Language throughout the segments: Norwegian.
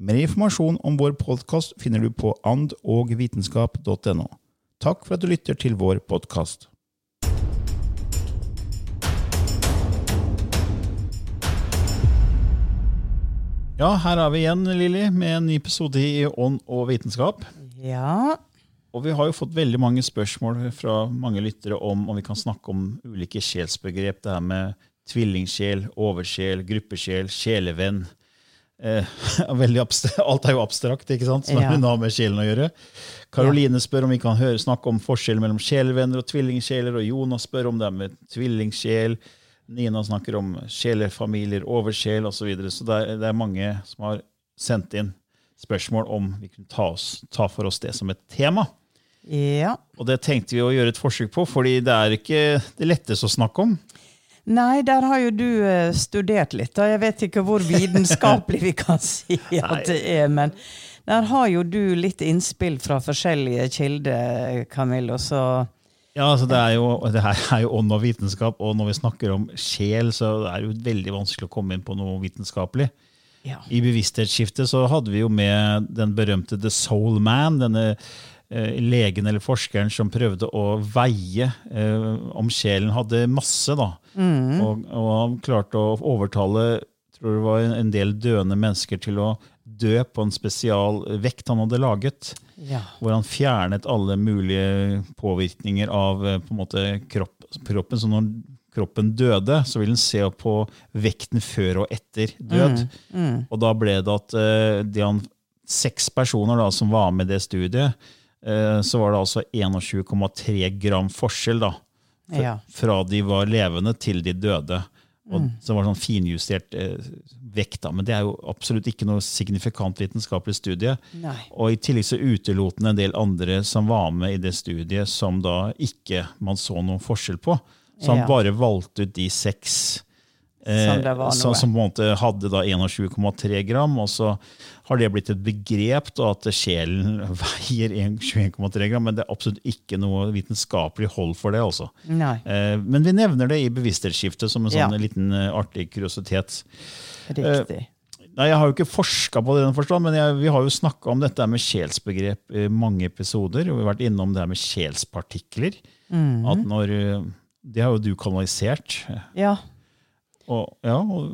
Mer informasjon om vår podkast finner du på andogvitenskap.no. Takk for at du lytter til vår podkast. Ja, her er vi igjen, Lilly, med en ny episode i Ånd og vitenskap. Ja. Og vi har jo fått veldig mange spørsmål fra mange lyttere om om vi kan snakke om ulike sjelsbegrep. Det her med tvillingsjel, oversjel, gruppesjel, sjelevenn. Eh, alt er jo abstrakt, ikke sant? som Ja. har med sjelen å gjøre. Karoline spør om vi kan høre, snakke om forskjellen mellom sjelevenner og tvillingsjeler. Og Jonas spør om det er med tvillingsjel. Nina snakker om sjelefamilier, oversjel osv. Så, videre. så det er, det er mange som har sendt inn spørsmål om vi kunne ta, oss, ta for oss det som et tema. ja. Og det tenkte vi å gjøre et forsøk på, fordi det er ikke det letteste å snakke om. Nei, der har jo du eh, studert litt. og Jeg vet ikke hvor vitenskapelig vi kan si at det er, men der har jo du litt innspill fra forskjellige kilder, Camillo, så Ja, altså det, er jo, det her er jo ånd og vitenskap, og når vi snakker om sjel, så er det jo veldig vanskelig å komme inn på noe vitenskapelig. ja. I bevissthetsskiftet så hadde vi jo med den berømte The Soul Man, denne legen eller forskeren som prøvde å veie eh, om sjelen hadde masse. da. Og, og han klarte å overtale tror det var en del døende mennesker til å dø på en spesial vekt han hadde laget. ja. Hvor han fjernet alle mulige påvirkninger av eh, på måte kropp, kroppen. Så når kroppen døde, så ville han se på vekten før og etter død. Og da ble det at eh, de han, seks personer da, som var med i det studiet, eh, så var det altså 21,3 gram forskjell da, fra, fra de var levende til de døde. Og Så var det sånn finjustert eh, vekt, da, men det er jo absolutt ikke noe signifikant vitenskapelig studie. Nei. Og I tillegg så utelot den en del andre som var med i det studiet, som da ikke man så noen forskjell på. Så han Ja. bare valgte ut de seks eh, Som det som, på en måte hadde da 21,3 gram. Og så har det blitt et begrep da, at sjelen veier 21,3 gram, men det er absolutt ikke noe vitenskapelig hold for det. altså. Nei. Eh, men vi nevner det i bevissthetsskiftet som en sånn Ja. liten eh, artig kuriositet. Riktig. Nei, Jeg har jo ikke forska på det, den forstand, men jeg, vi har jo snakka om dette med sjelsbegrep i mange episoder. og Vi har vært innom det med sjelspartikler. Mm. At når, eh, Det har jo du kanalisert. Ja. Og, ja, og,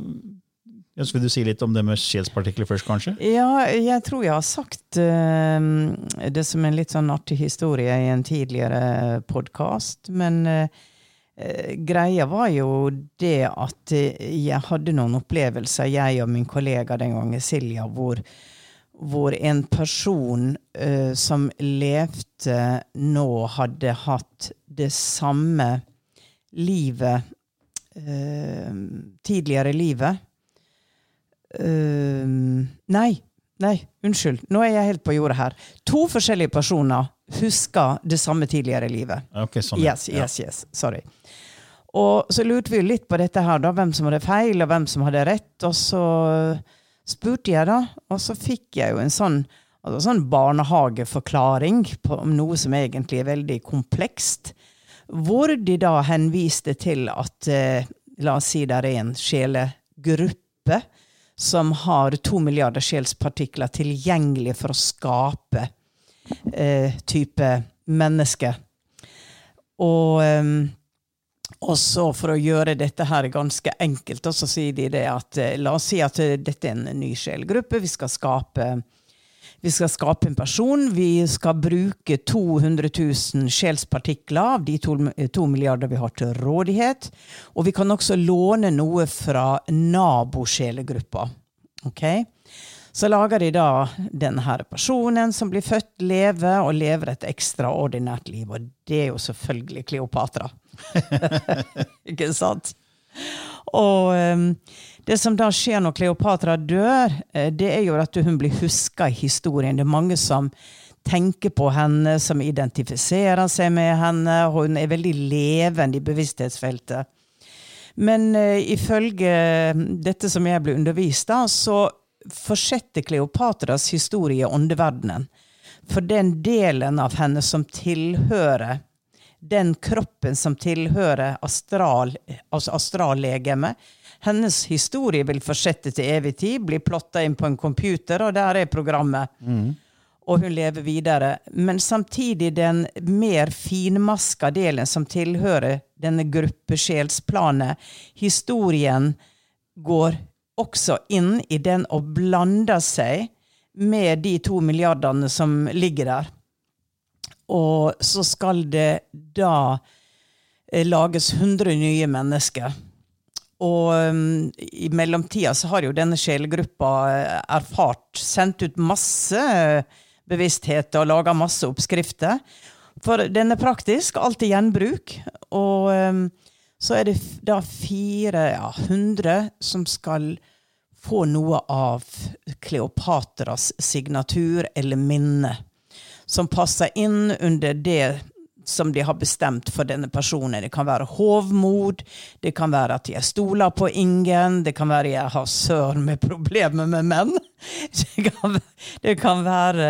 ja, du si litt om det med sjelspartikler først, kanskje? ja, jeg tror jeg har sagt uh, det som en litt sånn artig historie i en tidligere podkast, men eh, greia var jo det at jeg hadde noen opplevelser, jeg og min kollega den gangen, Silja, hvor, hvor en person uh, som levde nå, hadde hatt det samme livet eh, Tidligere livet. Uh, nei, nei, unnskyld. Nå er jeg helt på jordet her. To forskjellige personer husker det samme tidligere i livet. Ja, Ok, sånn. Yes, yes, yes. Sorry. Og så lurte vi litt på dette her, da, hvem som hadde feil, og hvem som hadde rett. Og så spurte jeg, da, og så fikk jeg jo en sånn Altså sånn barnehageforklaring på noe som egentlig er veldig komplekst. Hvor de da henviste til at eh, la oss si det er en sjelegruppe som har to milliarder sjelspartikler tilgjengelig for å skape eh, type menneske. Og, um, og så for å gjøre dette her ganske enkelt, så sier de det at eh, la oss si at eh, dette er en ny sjelgruppe. Vi skal skape vi skal skape en person. Vi skal bruke 200 000 sjelspartikler av de to, to, milliarder vi har til rådighet. Og vi kan også låne noe fra nabosjelegruppa. Okay? Så lager de da denne personen som blir født, leve og lever et ekstraordinært liv. Og det er jo selvfølgelig Kleopatra. Ikke sant? Og um, det som da skjer når Kleopatra dør, eh, det er jo at hun blir huska i historien. Det er mange som tenker på henne, som identifiserer seg med henne. Hun er veldig levende i bevissthetsfeltet. Men uh, ifølge dette som jeg ble undervist av, så fortsetter Kleopatras historie åndeverdenen. For den delen av henne som tilhører den kroppen som tilhører astral, altså astrallegemet, hennes historie vil fortsette til evig tid, bli plotta inn på en computer, og der er programmet. Mm. Og hun lever videre. Men samtidig den mer finmaska delen som tilhører denne gruppesjelsplanet, historien går også inn i den og blander seg med de to milliardene som ligger der. Og så skal det da eh, lages 100 nye mennesker. Og um, i mellomtida så har jo denne sjelegruppa eh, erfart, sendt ut masse bevissthet og laga masse oppskrifter. For den er praktisk, alt er gjenbruk. Og um, så er det da fire, ja, hundre som skal få noe av Kleopatras signatur eller minne. Som passer inn under det som de har bestemt for denne personen. Det kan være hovmod, det kan være at jeg stoler på ingen, det kan være jeg har søren med problemer med menn. Det kan, det kan være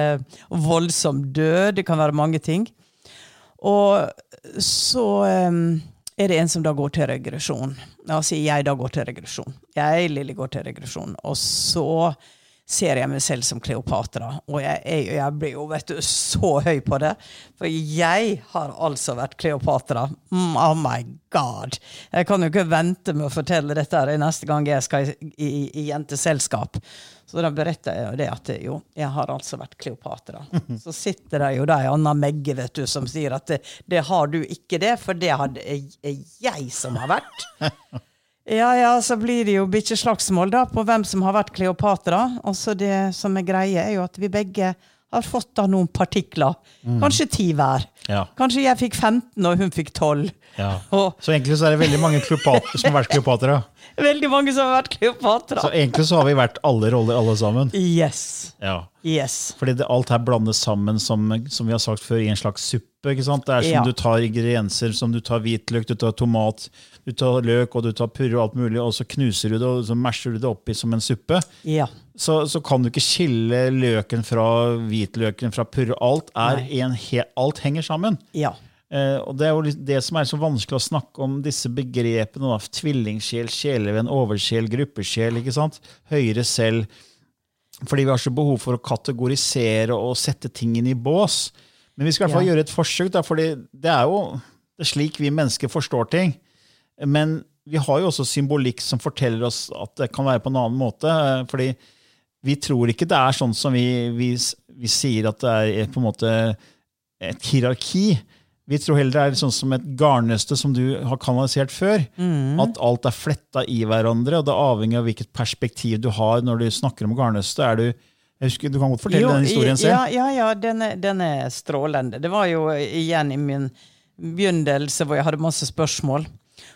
voldsom død, det kan være mange ting. Og så um, er det en som da går til regresjon. Altså jeg da går til regresjon. Jeg, Lilly, går til regresjon. Og så ser jeg meg selv som Kleopatra. Og jeg, jeg, jeg, blir jo vet du, så høy på det. For jeg har altså vært Kleopatra. Mm, oh my god! Jeg kan jo ikke vente med å fortelle dette her neste gang jeg skal i, i, i jenteselskap. Så da beretter jeg jo det at jo, jeg har altså vært Kleopatra. Så sitter det jo der ei anna Megge vet du, som sier at det, det har du ikke det, for det er jeg som har vært. Ja, ja, så blir det jo bikkjeslagsmål da, på hvem som har vært Kleopatra. Og så det som er greie, er jo at vi begge har fått da noen partikler. Mm. Kanskje ti hver. Ja. Kanskje jeg fikk 15, og hun fikk 12. Ja. så egentlig så er det veldig mange som har vært Kleopatra. veldig mange som har vært Kleopatra. Så egentlig så har vi vært alle roller, alle sammen. Yes. Ja. yes. Fordi det, alt her blandes sammen, som, som, vi har sagt før, i en slags suppe. ikke sant? Det er som du tar ingredienser, som du tar hvitløk, du tar tomat, du tar løk og du tar purre og alt mulig, og så knuser du det og så masher du det oppi som en suppe. Ja. Så, så, kan du ikke skille løken fra hvitløken fra purre. Alt, en alt henger sammen. Ja. Eh, og Det er jo det som er så vanskelig å snakke om disse begrepene. Da. Tvillingsjel, sjelevenn, oversjel, gruppesjel. ikke sant? Høyere selv. Fordi vi har så behov for å kategorisere og sette tingene i bås. Men vi skal i hvert fall ja. gjøre et forsøk, da, fordi det er jo det er slik vi mennesker forstår ting. Men vi har jo også symbolikk som forteller oss at det kan være på en annen måte. fordi vi tror ikke det er sånn som vi, vi, vi sier at det er på en måte et hierarki. Vi tror heller det er sånn som et garnnøste som du har kanalisert før. Mm. At alt er fletta i hverandre, og det avhenger av hvilket perspektiv du har når du snakker om garnnøstet. Er du jeg husker, Du kan godt fortelle jo, den historien selv. Ja, ja, ja den, er, den, er, strålende. Det var jo igjen i min begynnelse hvor jeg hadde masse spørsmål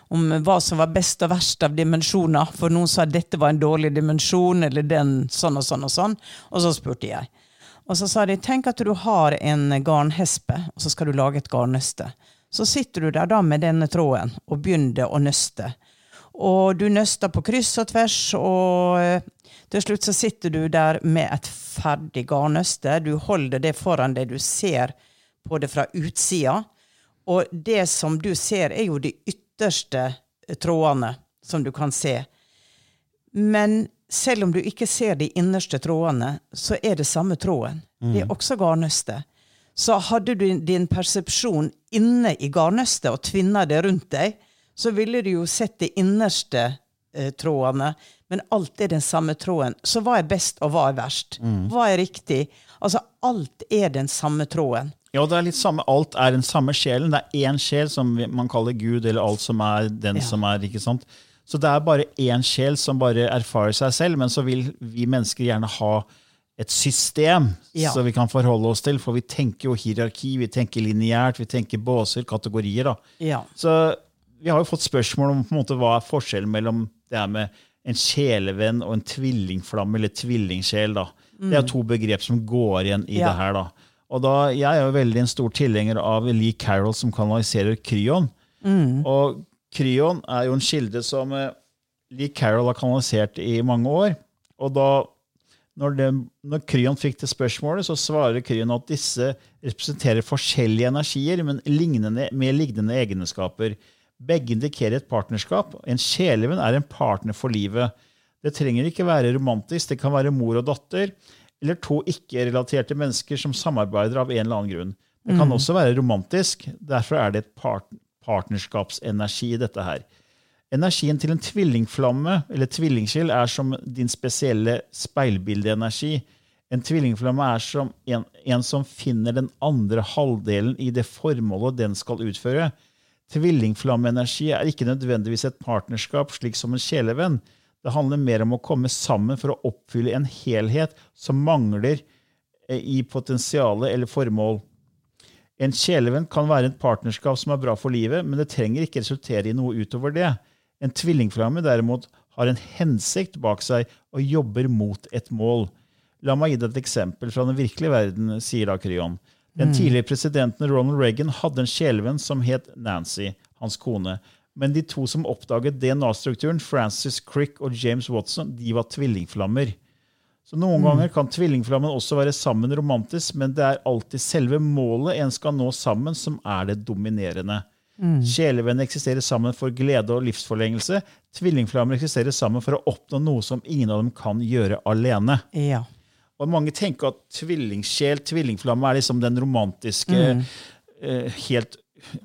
om hva som var best og verst av dimensjoner. For noen sa at dette var en dårlig dimensjon, eller den sånn og sånn og sånn. Og så spurte jeg. Og så sa de tenk at du har en garnhespe, og så skal du lage et garnnøste. Så sitter du der da med denne tråden og begynner å nøste. Og du nøster på kryss og tvers, og eh, til slutt så sitter du der med et ferdig garnnøste. Du holder det foran deg, du ser på det fra utsida. Og det som du ser, er jo de ytterste eh, trådene som du kan se. Men selv om du ikke ser de innerste trådene, så er det samme tråden. Det er også garnnøstet. Så hadde du din persepsjon inne i garnnøstet og tvinna det rundt deg, så ville du jo sett de innerste eh, trådene. Men alt er den samme tråden. Så hva er best, og hva er verst? Hva er riktig? Altså, alt er den samme tråden. Ja, det er litt samme, Alt er den samme sjelen. Det er én sjel som man kaller Gud, eller alt som er den Ja. som er. ikke sant? Så det er bare én sjel som bare erfarer seg selv, men så vil vi mennesker gjerne ha et system Ja. som vi kan forholde oss til. For vi tenker jo hierarki, vi tenker lineært, vi tenker båser, kategorier. da. Ja. Så vi har jo fått spørsmål om på en måte, hva er forskjellen mellom det her med en sjelevenn og en tvillingflamme, eller tvillingsjel. da. Det er to begrep som går igjen i Ja. det her. da. Og da, Jeg er jo veldig en stor tilhenger av Lee Carroll som kanaliserer kryon. Og kryon er jo en kilde som eh, Lee Carroll har kanalisert i mange år. Og da, når, det, når Kryon fikk det spørsmålet, så svarer Kryon at disse representerer forskjellige energier, men lignende, med lignende egenskaper. Begge indikerer et partnerskap. En sjelevenn er en partner for livet. Det trenger ikke være romantisk, det kan være mor og datter, eller to ikke-relaterte mennesker som samarbeider av en eller annen grunn. Det kan også være romantisk, derfor er det et part partnerskapsenergi i dette her. Energien til en tvillingflamme eller tvillingskill er som din spesielle speilbildeenergi. En tvillingflamme er som en, en som finner den andre halvdelen i det formålet den skal utføre. Tvillingflammeenergi er ikke nødvendigvis et partnerskap slik som en sjelevenn. Det handler mer om å komme sammen for å oppfylle en helhet som mangler eh, i potensialet eller formål. En kjælevenn kan være et partnerskap som er bra for livet, men det trenger ikke resultere i noe utover det. En tvillingflamme derimot har en hensikt bak seg og jobber mot et mål. La meg gi deg et eksempel fra den virkelige verden, sier da Kryon. Den tidligere presidenten Ronald Reagan hadde en kjælevenn som het Nancy, hans kone. Men de to som oppdaget DNA-strukturen, Francis Crick og James Watson, de var tvillingflammer. Så Noen ganger kan tvillingflammen også være sammen romantisk, men det er alltid selve målet en skal nå sammen, som er det dominerende. Sjelevenn eksisterer sammen for glede og livsforlengelse. Tvillingflammer eksisterer sammen for å oppnå noe som ingen av dem kan gjøre alene. Ja. Og Mange tenker at tvillingsjel, tvillingflamme, er liksom den romantiske, eh, helt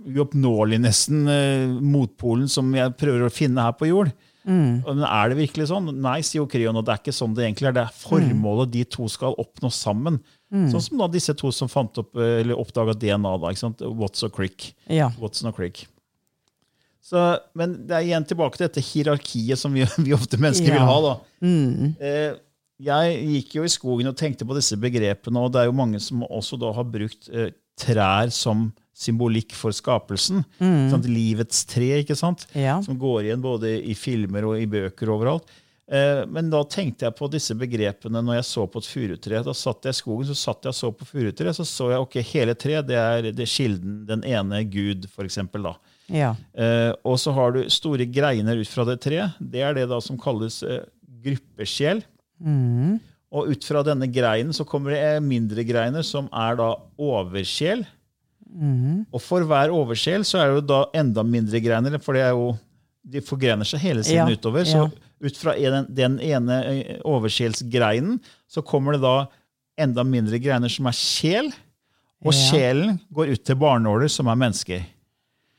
uoppnåelig nesten, eh, motpolen som jeg prøver å finne her på jord. Mm. Men er det virkelig sånn? Nei, sier jo Kryon, og det er ikke sånn det egentlig er. Det er formålet de to skal oppnå sammen. Sånn som da disse to som fant opp, eh, eller oppdaga DNA, da, ikke sant? Watson og Crick. Ja. Watson og Crick. Så, men det er igjen tilbake til dette hierarkiet som vi, vi ofte mennesker Ja. vil ha. da. Eh, jeg gikk jo i skogen og tenkte på disse begrepene, og det er jo mange som også da har brukt eh, trær som symbolikk for skapelsen. Sant? Livets tre, ikke sant? Ja. som går igjen både i filmer og i bøker overalt. Eh, Men da tenkte jeg på disse begrepene når jeg så på et furutre. Da satt jeg i skogen, så satt jeg og så på furutre, så så jeg ok, hele tre, det er, det er kilden, den ene Gud, for eksempel. Da. Ja. Eh, og så har du store greiner ut fra det treet. Det er det da som kalles eh, gruppesjel. Og ut fra denne greinen så kommer det mindre greiner, som er da oversjel. Og for hver oversjel så er det jo da enda mindre greiner, for det er jo, de forgrener seg hele tiden Ja, utover. ja. Så ut fra den, den ene oversjelsgreinen så kommer det da enda mindre greiner som er sjel. Og Ja. sjelen går ut til barnåler, som er mennesker.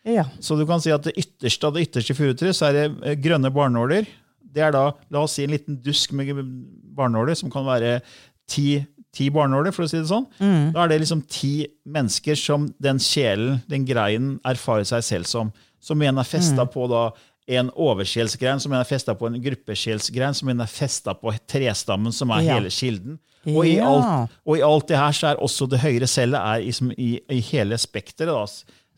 Ja. Så du kan si at det ytterste av det ytterste furutreet så er det grønne barnåler. Det er da, la oss si, en liten dusk med barnåler, som kan være ti, ti barnåler, for å si det sånn. Da er det liksom ti mennesker som den sjelen, den greinen, erfarer seg selv som. Som igjen er festa på da en oversjelsgrein, som igjen er festa på en gruppesjelsgrein, som igjen er festa på trestammen, som er Ja. hele kilden. Og i, alt, og i alt det her så er også det høyre cellet er i, i, i hele spekteret, da,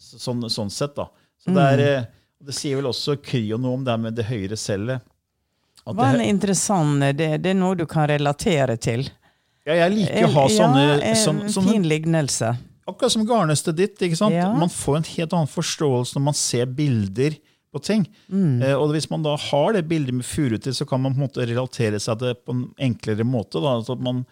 sånn, sånn sett. da. Så det, er, mm. det sier vel også Kryo noe om det med det høyre cellet. Hva det, en interessant det, det er noe du kan relatere til. ja, jeg liker å ha sånne, ja, en sånne, sånne fin lignelse. Akkurat som garnnøstet ditt. ikke sant? Ja. Man får en helt annen forståelse når man ser bilder på ting. Eh, og hvis man da har det bildet med furutid, så kan man på en måte relatere seg til det på en enklere måte. Da, altså man,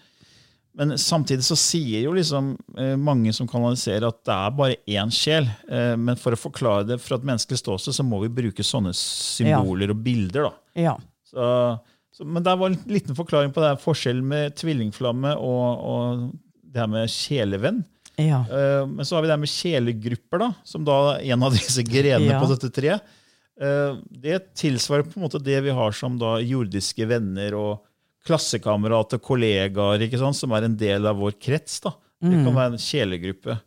men samtidig så sier jo liksom eh, mange som kanaliserer at det er bare én sjel. Eh, men for å forklare det fra et menneskelig ståsted, så må vi bruke sånne symboler og bilder. da. Ja. Så, så, men det var en liten forklaring på det her forskjellen med tvillingflamme og, og det her med kjelevenn. Ja. Uh, men så har vi det her med kjelegrupper, da, som da er en av disse grenene Ja. på dette treet. Uh, det tilsvarer på en måte det vi har som da jordiske venner og klassekamerater, kollegaer, ikke sant, som er en del av vår krets. da. Det Mm. kan være en kjelegruppe.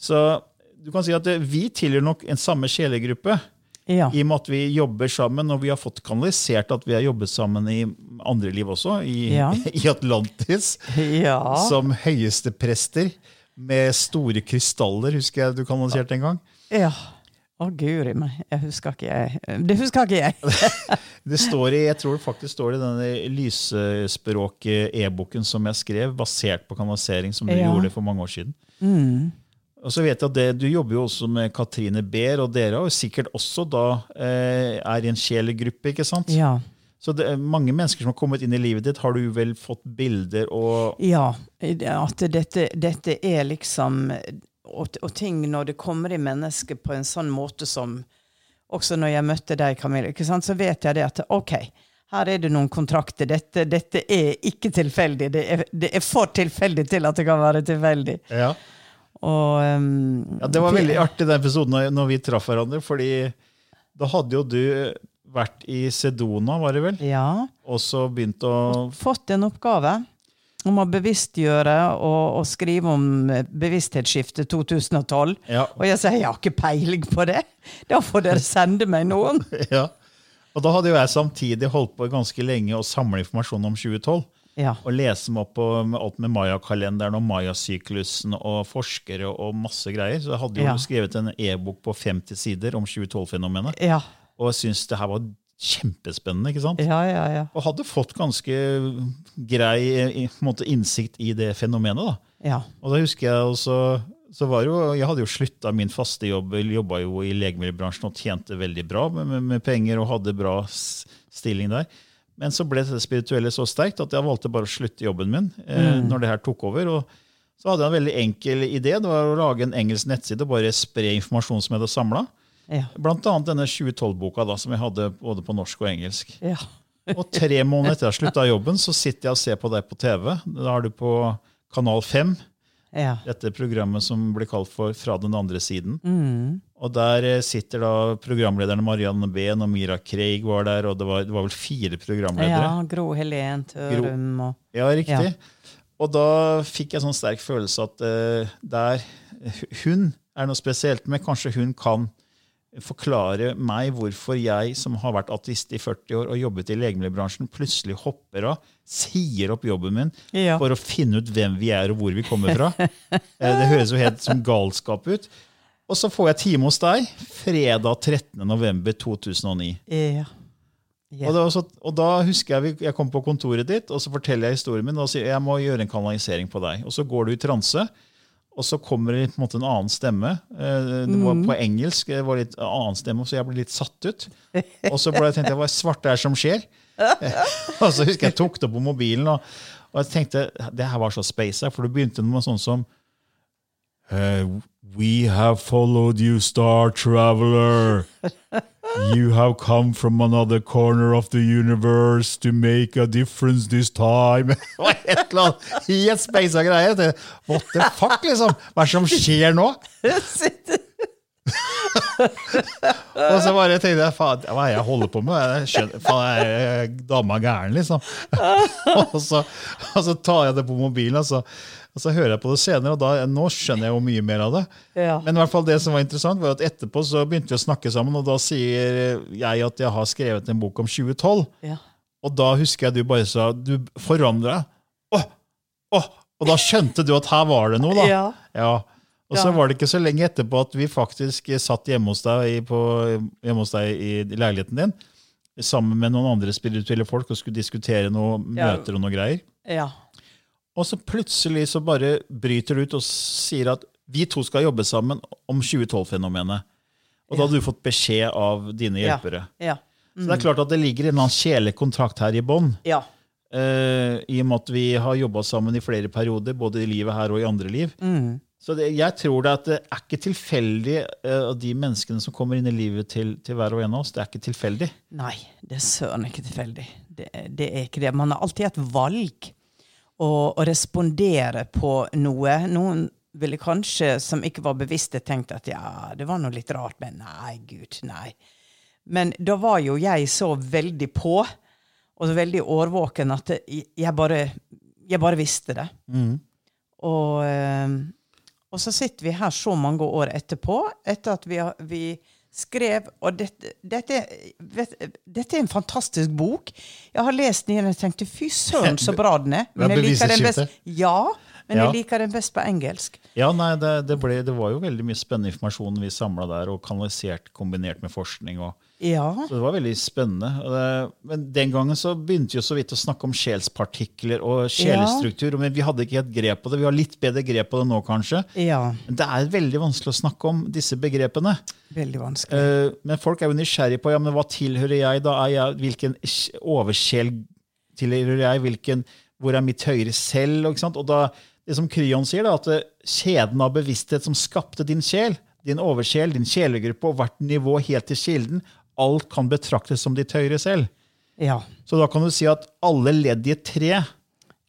Så du kan si at vi tilhører nok en samme kjelegruppe. Ja. I og med at vi jobber sammen, og vi har fått kanalisert at vi har jobbet sammen i andre liv også, i, Ja. i Atlantis, ja. som høyeste prester med store krystaller, husker jeg du kanaliserte en gang. ja. Å, guri meg. Jeg husker ikke jeg. Det husker ikke jeg. Det står i, jeg tror det faktisk står i denne lysspråk-e-boken som jeg skrev, basert på kanalisering, som du Ja. gjorde for mange år siden. Mm. Og så vet jeg at det, Du jobber jo også med Katrine Behr, og dere har jo sikkert også da eh, er i en sjelegruppe. ikke sant? Ja. Så det er mange mennesker som har kommet inn i livet ditt, har du vel fått bilder og Ja, at dette, dette er liksom og, og ting når det kommer i mennesket på en sånn måte som Også når jeg møtte deg, sant, så vet jeg det at OK, her er det noen kontrakter. Dette, dette er ikke tilfeldig. Det er, det er for tilfeldig til at det kan være tilfeldig. Ja. Og, um, Ja, Det var veldig artig den episoden når- vi traff hverandre, fordi da hadde jo du vært i Sedona, var det vel? Ja. Og så begynt å Fått en oppgave om å bevisstgjøre og, og skrive om bevissthetsskiftet 2012. Ja. Og jeg sier jeg har ikke peiling på det. Da får dere sende meg noen. ja. Og da hadde jo jeg samtidig holdt på ganske lenge å samle informasjon om 2012. Ja. Og lese meg opp på med alt med Maya-kalenderen og Maya-syklusen og forskere og masse greier. Så jeg hadde jo Ja. skrevet en e-bok på 50 sider om 2012-fenomenet. Ja. Og jeg syntes det her var kjempespennende. ikke sant? Ja, ja, ja. Og hadde fått ganske grei i- måte, innsikt i det fenomenet. da. ja. Og da husker jeg også så var jo, Jeg hadde jo slutta min faste jobb, jobba jo i legemiddelbransjen og tjente veldig bra med, med, med penger og hadde bra stilling der. Men så ble det spirituelle så sterkt at jeg valgte bare å slutte jobben min eh, når det her tok over. og så hadde jeg en veldig enkel idé. Det var å lage en engelsk nettside og bare spre informasjon som jeg hadde samla. Ja. Blant annet denne 2012-boka da, som jeg hadde både på norsk og engelsk. ja. Og tre måneder etter jeg slutta jobben, så sitter jeg og ser på deg på TV. Da er du på Kanal 5, ja. dette programmet som blir kalt for Fra den andre siden. Mm. Og der eh, sitter da programlederne Marianne Behn og Mira Craig var der, og det var, det var vel fire programledere. ja Gro Helen Tørum og Ja, riktig. Og da fikk jeg sånn sterk følelse at uh, der Hun er noe spesielt med. Kanskje hun kan forklare meg hvorfor jeg, som har vært ateist i 40 år og jobbet i legemiddelbransjen, plutselig hopper av, sier opp jobben min Ja. for å finne ut hvem vi er og hvor vi kommer fra. Eh, det høres jo helt som galskap ut. Og så får jeg time hos deg fredag 13.11.2009. Ja. Og, det så, og da husker jeg vi- jeg kom på kontoret ditt, og så forteller jeg historien min, og sier jeg må gjøre en kanalisering på deg. Og så går du i transe, og så kommer det på en måte en annen stemme. Eh, Det var på engelsk, det var litt annen stemme, så jeg ble litt satt ut. Og så ble jeg tenkte jeg, hva svarte er som skjer? og så husker jeg tok det opp på mobilen, og, og jeg tenkte det her var så space, for det begynte med sånn som uh, We have followed you, star traveler. You have come from another corner of the universe to make a difference this time. Et eller annet helt speisa greier. What the fuck, liksom? Hva er det som skjer nå? Og så bare tenkte jeg, faen, hva er det jeg holder på med? Skjønner, faen, er dama gæren, liksom? og, så, og så tar jeg det på mobilen, og så, og så hører jeg på det senere, og da, nå skjønner jeg jo mye mer av det. Ja. Men i hvert fall det som var interessant, var at etterpå så begynte vi å snakke sammen, og da sier jeg at jeg har skrevet en bok om 2012. Ja. Og da husker jeg du bare sa Du forandra deg. Og da skjønte du at her var det noe, da. Ja. Ja. Og så var det ikke så lenge etterpå at vi faktisk satt hjemme hos deg, i, på, hjemme hos deg i leiligheten din sammen med noen andre spirituelle folk og skulle diskutere noen Ja. møter og noe greier. Ja. Og så plutselig så bare bryter du ut og sier at vi to skal jobbe sammen om 2012-fenomenet. Og da hadde du fått beskjed av dine Ja. hjelpere. Ja. Så det er klart at det ligger en annen sjelelig her i bånn. Ja. Eh, I og med at vi har jobba sammen i flere perioder, både i livet her og i andre liv. Mm. Så det, jeg tror det at det er ikke tilfeldig uh, de menneskene som kommer inn i livet til, til hver og en av oss. Det er ikke tilfeldig. Nei, det er søren ikke tilfeldig. Det, det er ikke det. Man har alltid et valg å, å respondere på noe. Noen ville kanskje, som ikke var bevisste, tenkt at ja, det var noe litt rart, men nei, gud, nei. Men da var jo jeg så veldig på, og så veldig årvåken, at jeg, bare, jeg bare visste det. Og, eh, og så sitter vi her så mange år etterpå, etter at vi, vi skrev Og dette, dette, vet, dette er en fantastisk bok. Jeg har lest den igjen og tenkte fy søren, så bra den er. Men jeg liker den best, ja, men Ja. jeg liker den best på engelsk. Ja, nei, det, det, ble, det var jo veldig mye spennende informasjon vi samla der, og kanalisert kombinert med forskning. og Ja. Så det var veldig spennende. Det- Men den gangen så begynte vi så vidt å snakke om sjelspartikler og sjelestruktur. Men vi hadde ikke helt grep på det. Vi har litt bedre grep på det nå, kanskje. ja. Men det er veldig vanskelig å snakke om disse begrepene. Veldig vanskelig. Eh, Men folk er jo nysgjerrige på ja, men hva tilhører jeg. da? Er jeg hvilken sj- oversjel tilhører jeg? Hvilken, hvor er mitt høyre selv? Og da, det som Kryon sier, da, at eh, kjeden av bevissthet som skapte din sjel, din oversjel, din sjelegruppe og hvert nivå helt til kilden, alt kan betraktes som ditt høyre selv. Ja. Så da kan du si at alle ledd i et tre er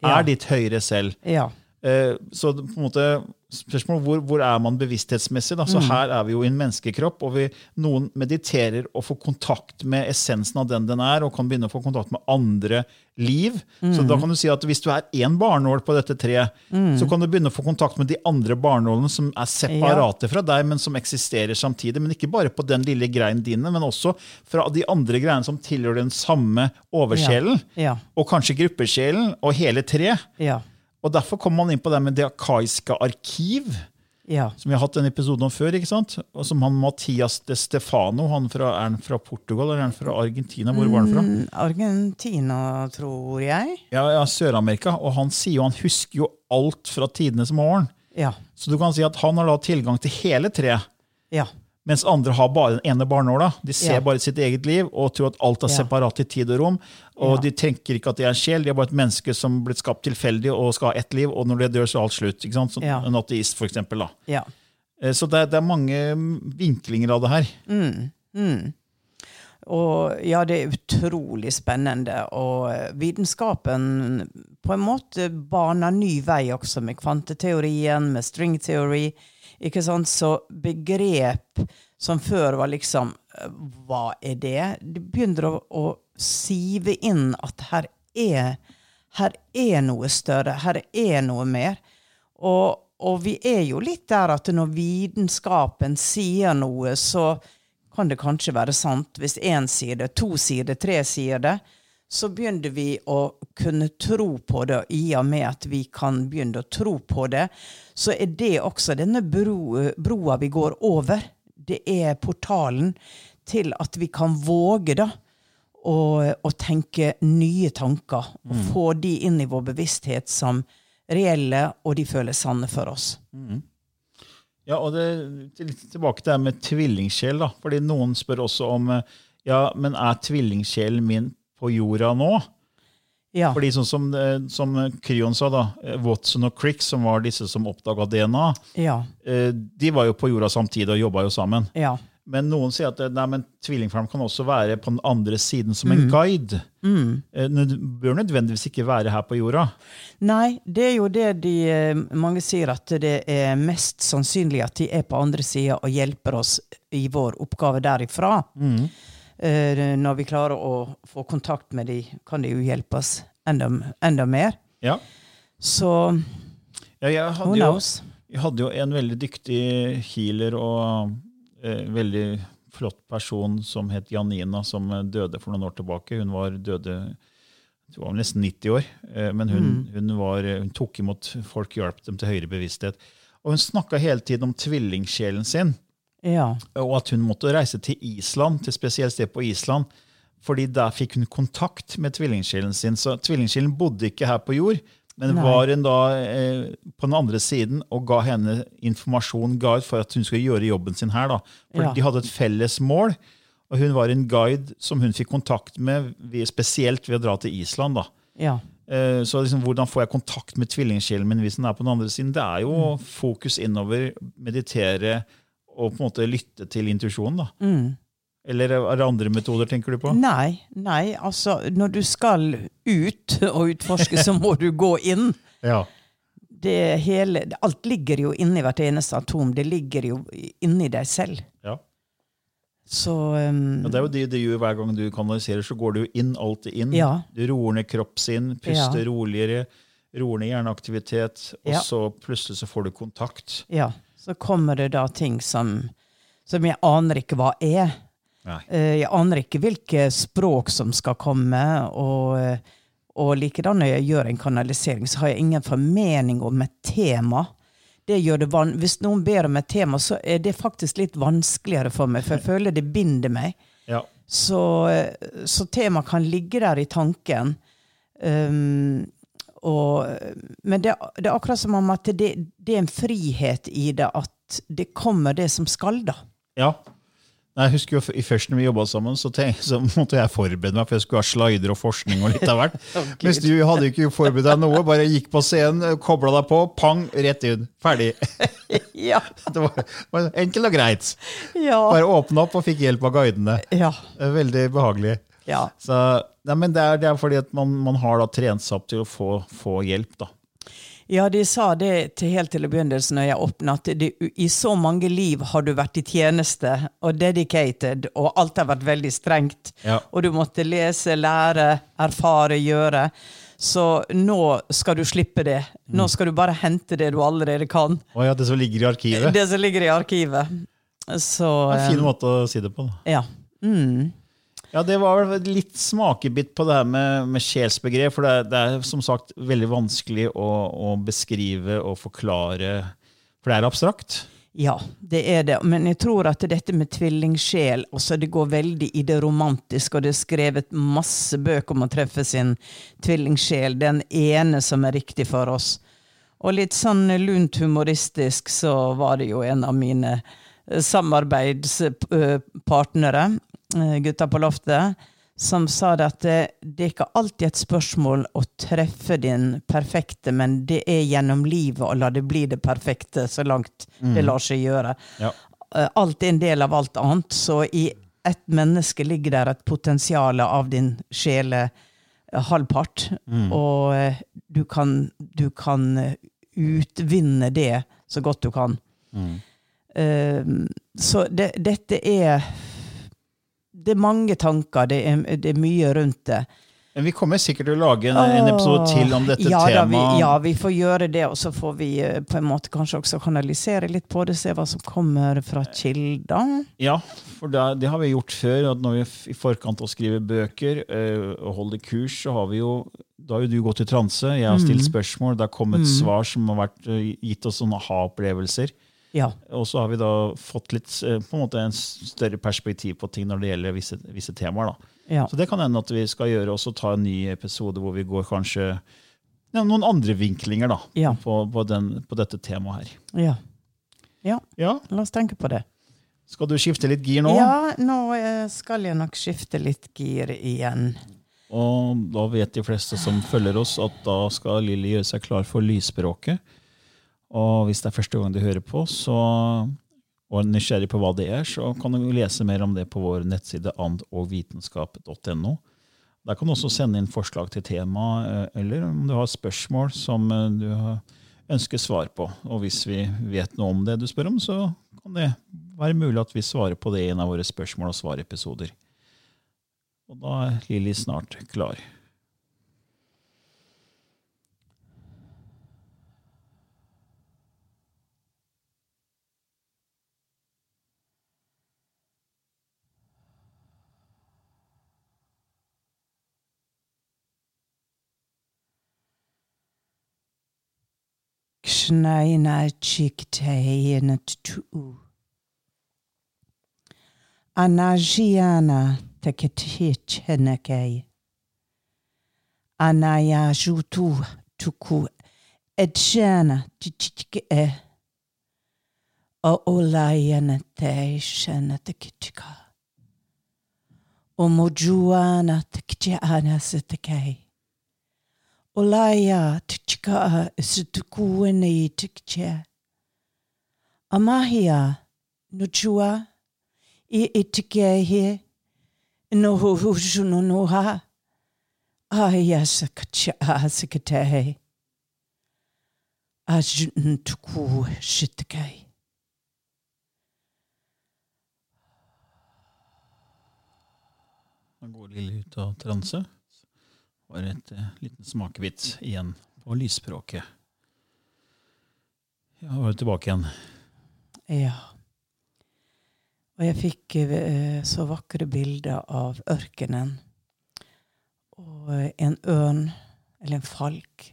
Ja. ditt høyre selv. Ja. Eh, Så på en måte, spørsmål hvor, hvor er man bevissthetsmessig? Da? Så Mm. her er vi jo i en menneskekropp, og vi, noen mediterer og får kontakt med essensen av den den er, og kan begynne å få kontakt med andre liv. Så Mm. da kan du si at hvis du er én barnål på dette treet, så kan du begynne å få kontakt med de andre barnålene som er separate fra deg, men som eksisterer samtidig. Men ikke bare på den lille greinen dine, men også fra de andre greinene som tilhører den samme oversjelen. Ja. Og kanskje gruppesjelen og hele treet. Ja. Og Derfor kommer man inn på det med det akaiske arkiv, Ja. som vi har hatt en episode om før. ikke sant? Og som han Mathias de Stefano, han fra, er han fra Portugal eller er han fra Argentina? Hvor var han fra? Mm, Argentina, tror jeg. Ja, ja Sør-Amerika. Og han sier jo han husker jo alt fra tidenes morgen. Ja. Så du kan si at han har da tilgang til hele treet. Ja. Mens andre har bare den ene barnåla. De ser Ja. bare sitt eget liv og tror at alt er separat i tid og rom. Og Ja. de tenker ikke at de er en sjel, de er bare et menneske som blitt skapt tilfeldig og skal ha ett liv, og når det dør, så er alt slutt. ikke sant? Som Ja. En ateist, for eksempel. Da. Ja. Eh, Så det er, det er mange mm, vinklinger av det her. Mm. Og ja, det er utrolig spennende. Og eh, vitenskapen på en måte baner ny vei også, med kvanteteorien, med string theory. Ikke sant? Så begrep som før var liksom Hva er det? Det begynner å, å sive inn at her er, her er noe større, her er noe mer. Og, og vi er jo litt der at når vitenskapen sier noe, så kan det kanskje være sant. Hvis én sier det, to sier det, tre sier det, så begynner vi å kunne tro på det. I og med at vi kan begynne å tro på det, så er det også denne bro, broa vi går over. Det er portalen til at vi kan våge da å, å tenke nye tanker. Og få de inn i vår bevissthet som reelle, og de føles sanne for oss. Ja, og det, til- Tilbake til det med tvillingsjel. da, fordi Noen spør også om eh, ja, men er tvillingsjelen min på jorda nå. Ja. Fordi sånn som, eh, som Kryon sa, da, eh, Watson og Crick, som var disse som oppdaga DNA, Ja. eh, de var jo på jorda samtidig og jobba jo sammen. Ja. Men noen sier at nei, men tvillingfarm kan også være på den andre siden som en guide. Mm. Du bør nødvendigvis ikke være her på jorda. Nei, det er jo det de Mange sier at det er mest sannsynlig at de er på andre sida og hjelper oss i vår oppgave derifra. Eh, Når vi klarer å få kontakt med dem, kan de jo hjelpe oss enda, enda mer. Ja. Så Ja, jeg, hadde jo, jeg hadde jo en veldig dyktig healer og eh, veldig flott person som het Janina, som eh, døde for noen år tilbake. Hun var døde hun var nesten 90 år, eh, men hun, hun, var, hun tok imot folk, hjalp dem til høyere bevissthet. Og hun snakka hele tiden om tvillingsjelen sin. Ja. og at hun måtte reise til Island, til spesielt sted på Island, fordi der fikk hun kontakt med tvillingsjelen sin. Så tvillingsjelen bodde ikke her på jord, Men Nei. var hun da eh, på den andre siden og ga henne informasjon, guide, for at hun skulle gjøre jobben sin her? da? For Ja. De hadde et felles mål, og hun var en guide som hun fikk kontakt med, ved- spesielt ved å dra til Island. da. Ja. Eh, Så liksom, hvordan får jeg kontakt med tvillingsjelen min hvis den er på den andre siden? Det er jo fokus innover, meditere og på en måte lytte til intuisjonen. da. Mm. Eller er det andre metoder, tenker du på? Nei, nei, altså når du skal ut og utforske, så må du gå inn. Ja. Det hele, alt ligger jo inni hvert eneste atom. Det ligger jo inni deg selv. ja. Så um, Ja, det er jo det du gjør hver gang du kanaliserer, så går du inn, alltid inn. Ja. Du roer ned kroppssinn, puster roligere, roer ned hjerneaktivitet, og så plutselig så får du kontakt. ja, så kommer det da ting som, som jeg aner ikke hva er. Nei. Eh, Jeg aner ikke hvilke språk som skal komme. Og, og likedan når jeg gjør en kanalisering, så har jeg ingen formening om et tema. Det gjør det van Hvis noen ber om et tema, så er det faktisk litt vanskeligere for meg, for jeg føler det binder meg. Ja. Så, så temaet kan ligge der i tanken. Um, og, men det, det er akkurat som om at det, det er en frihet i det, at det kommer det som skal, da. ja. Jeg husker jo i Først når vi jobba sammen, så, tenk, så måtte jeg forberede meg, for jeg skulle ha slider og forskning. og litt av hvert. oh, Mens du hadde ikke forberedt deg noe, bare gikk på scenen, kobla deg på, pang, rett inn. Ferdig. Ja. Det var, var enkelt og greit. Ja. Bare åpna opp og fikk hjelp av guidene. ja. Veldig behagelig. Ja. Så, ja, men det er, det er fordi at man, man har trent seg opp til å få, få hjelp. da. Ja, de sa det til helt til begynnelsen når jeg åpna, at det, i så mange liv har du vært i tjeneste og dedicated, og alt har vært veldig strengt. Ja. Og du måtte lese, lære, erfare, gjøre. Så nå skal du slippe det. Nå skal du bare hente det du allerede kan. Oh ja, det som ligger i arkivet. Det som ligger i arkivet. Så Det er en fin eh, måte å si det på. da. Ja. Mm. Ja, Det var vel litt smakebit på det her med, med sjelsbegrep. For det er, det er som sagt veldig vanskelig å, å beskrive og forklare. For det er abstrakt. Ja, det er det. Men jeg tror at dette med tvillingsjel også det går veldig i det romantiske, og det er skrevet masse bøker om å treffe sin tvillingsjel, den ene som er riktig for oss. Og litt sånn lunt humoristisk så var det jo en av mine samarbeidspartnere, eh, gutta på loftet, som sa det at det, det er ikke alltid et spørsmål å treffe din perfekte, men det er gjennom livet å la det bli det perfekte så langt det lar seg gjøre. Ja. Eh, Alt er en del av alt annet, så i ett menneske ligger der et potensial av din sjele halvpart, halvpart, og eh, du kan, du kan eh, utvinne det så godt du kan. Eh, så det, dette er Det er mange tanker, det er, det er mye rundt det. Men vi kommer sikkert til å lage en, en episode til om dette ja, temaet. vi, ja, vi får gjøre det, og så får vi eh, på en måte kanskje også kanalisere litt på det, se hva som kommer fra kilder. Ja, for det, det har vi gjort før. at Når vi i forkant av å skrive bøker øh, og holde kurs, så har vi jo da har jo du gått i transe, jeg har stilt spørsmål, det har kommet svar som har vært, eh, gitt oss sånne aha-opplevelser. Ja. Og så har vi da fått litt eh, på en måte en større perspektiv på ting når det gjelder visse, visse temaer. da. ja. Så det kan hende at vi skal gjøre også ta en ny episode hvor vi går kanskje ja, noen andre vinklinger da, Ja. på, på, den, på dette temaet her. Ja. ja. Ja, La oss tenke på det. Skal du skifte litt gir nå? Ja, nå eh, skal jeg nok skifte litt gir igjen. Og da vet de fleste som følger oss, at da skal Lilly gjøre seg klar for lysspråket. Og hvis det er første gang du hører på, så, og er nysgjerrig på hva det er, så kan du lese mer om det på vår nettside andogvitenskap.no. Der kan du også sende inn forslag til tema, eh, eller om du har spørsmål som eh, du ønsker svar på. Og hvis vi vet noe om det du spør om, så kan det være mulig at vi svarer på det i en av våre spørsmål- og svarepisoder. Og da er Lilly snart klar. Kshnaina chikteina tu. Anajiana teketchenekei. Anayajutu tuku edjana tchike e. O olayana te shana te kichika. Olaya tchika se tukuene i te kichia. Amahia nuchua i itikehe tike he no hu hu no no ha. Aya sakacha sakatehe. Ajun tuku shitkei. Da går Lille ut av transe. Var et uh, liten smakebit igjen på lysspråket. Ja, var tilbake igjen. Ja. Og jeg fikk uh, så vakre bilder av ørkenen. Og en ørn, eller en falk,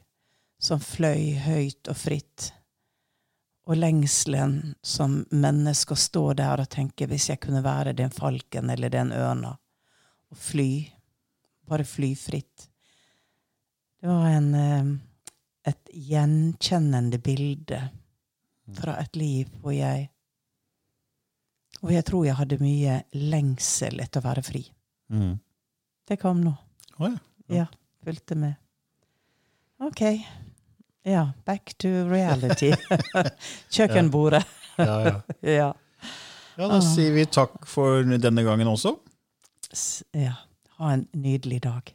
som fløy høyt og fritt. Og lengselen som mennesker står der og tenker hvis jeg kunne være den falken eller den ørna, og fly. Bare fly fritt. Det var en, eh, et gjenkjennende bilde fra et liv hvor jeg Og jeg tror jeg hadde mye lengsel etter å være fri. Mm. Det kom nå. Oh, ja. Ja, fulgte med. OK. Ja, back to reality. Kjøkkenbordet. Ja, ja. ja. ja, da sier vi takk for denne gangen også. Ja. Ha en nydelig dag.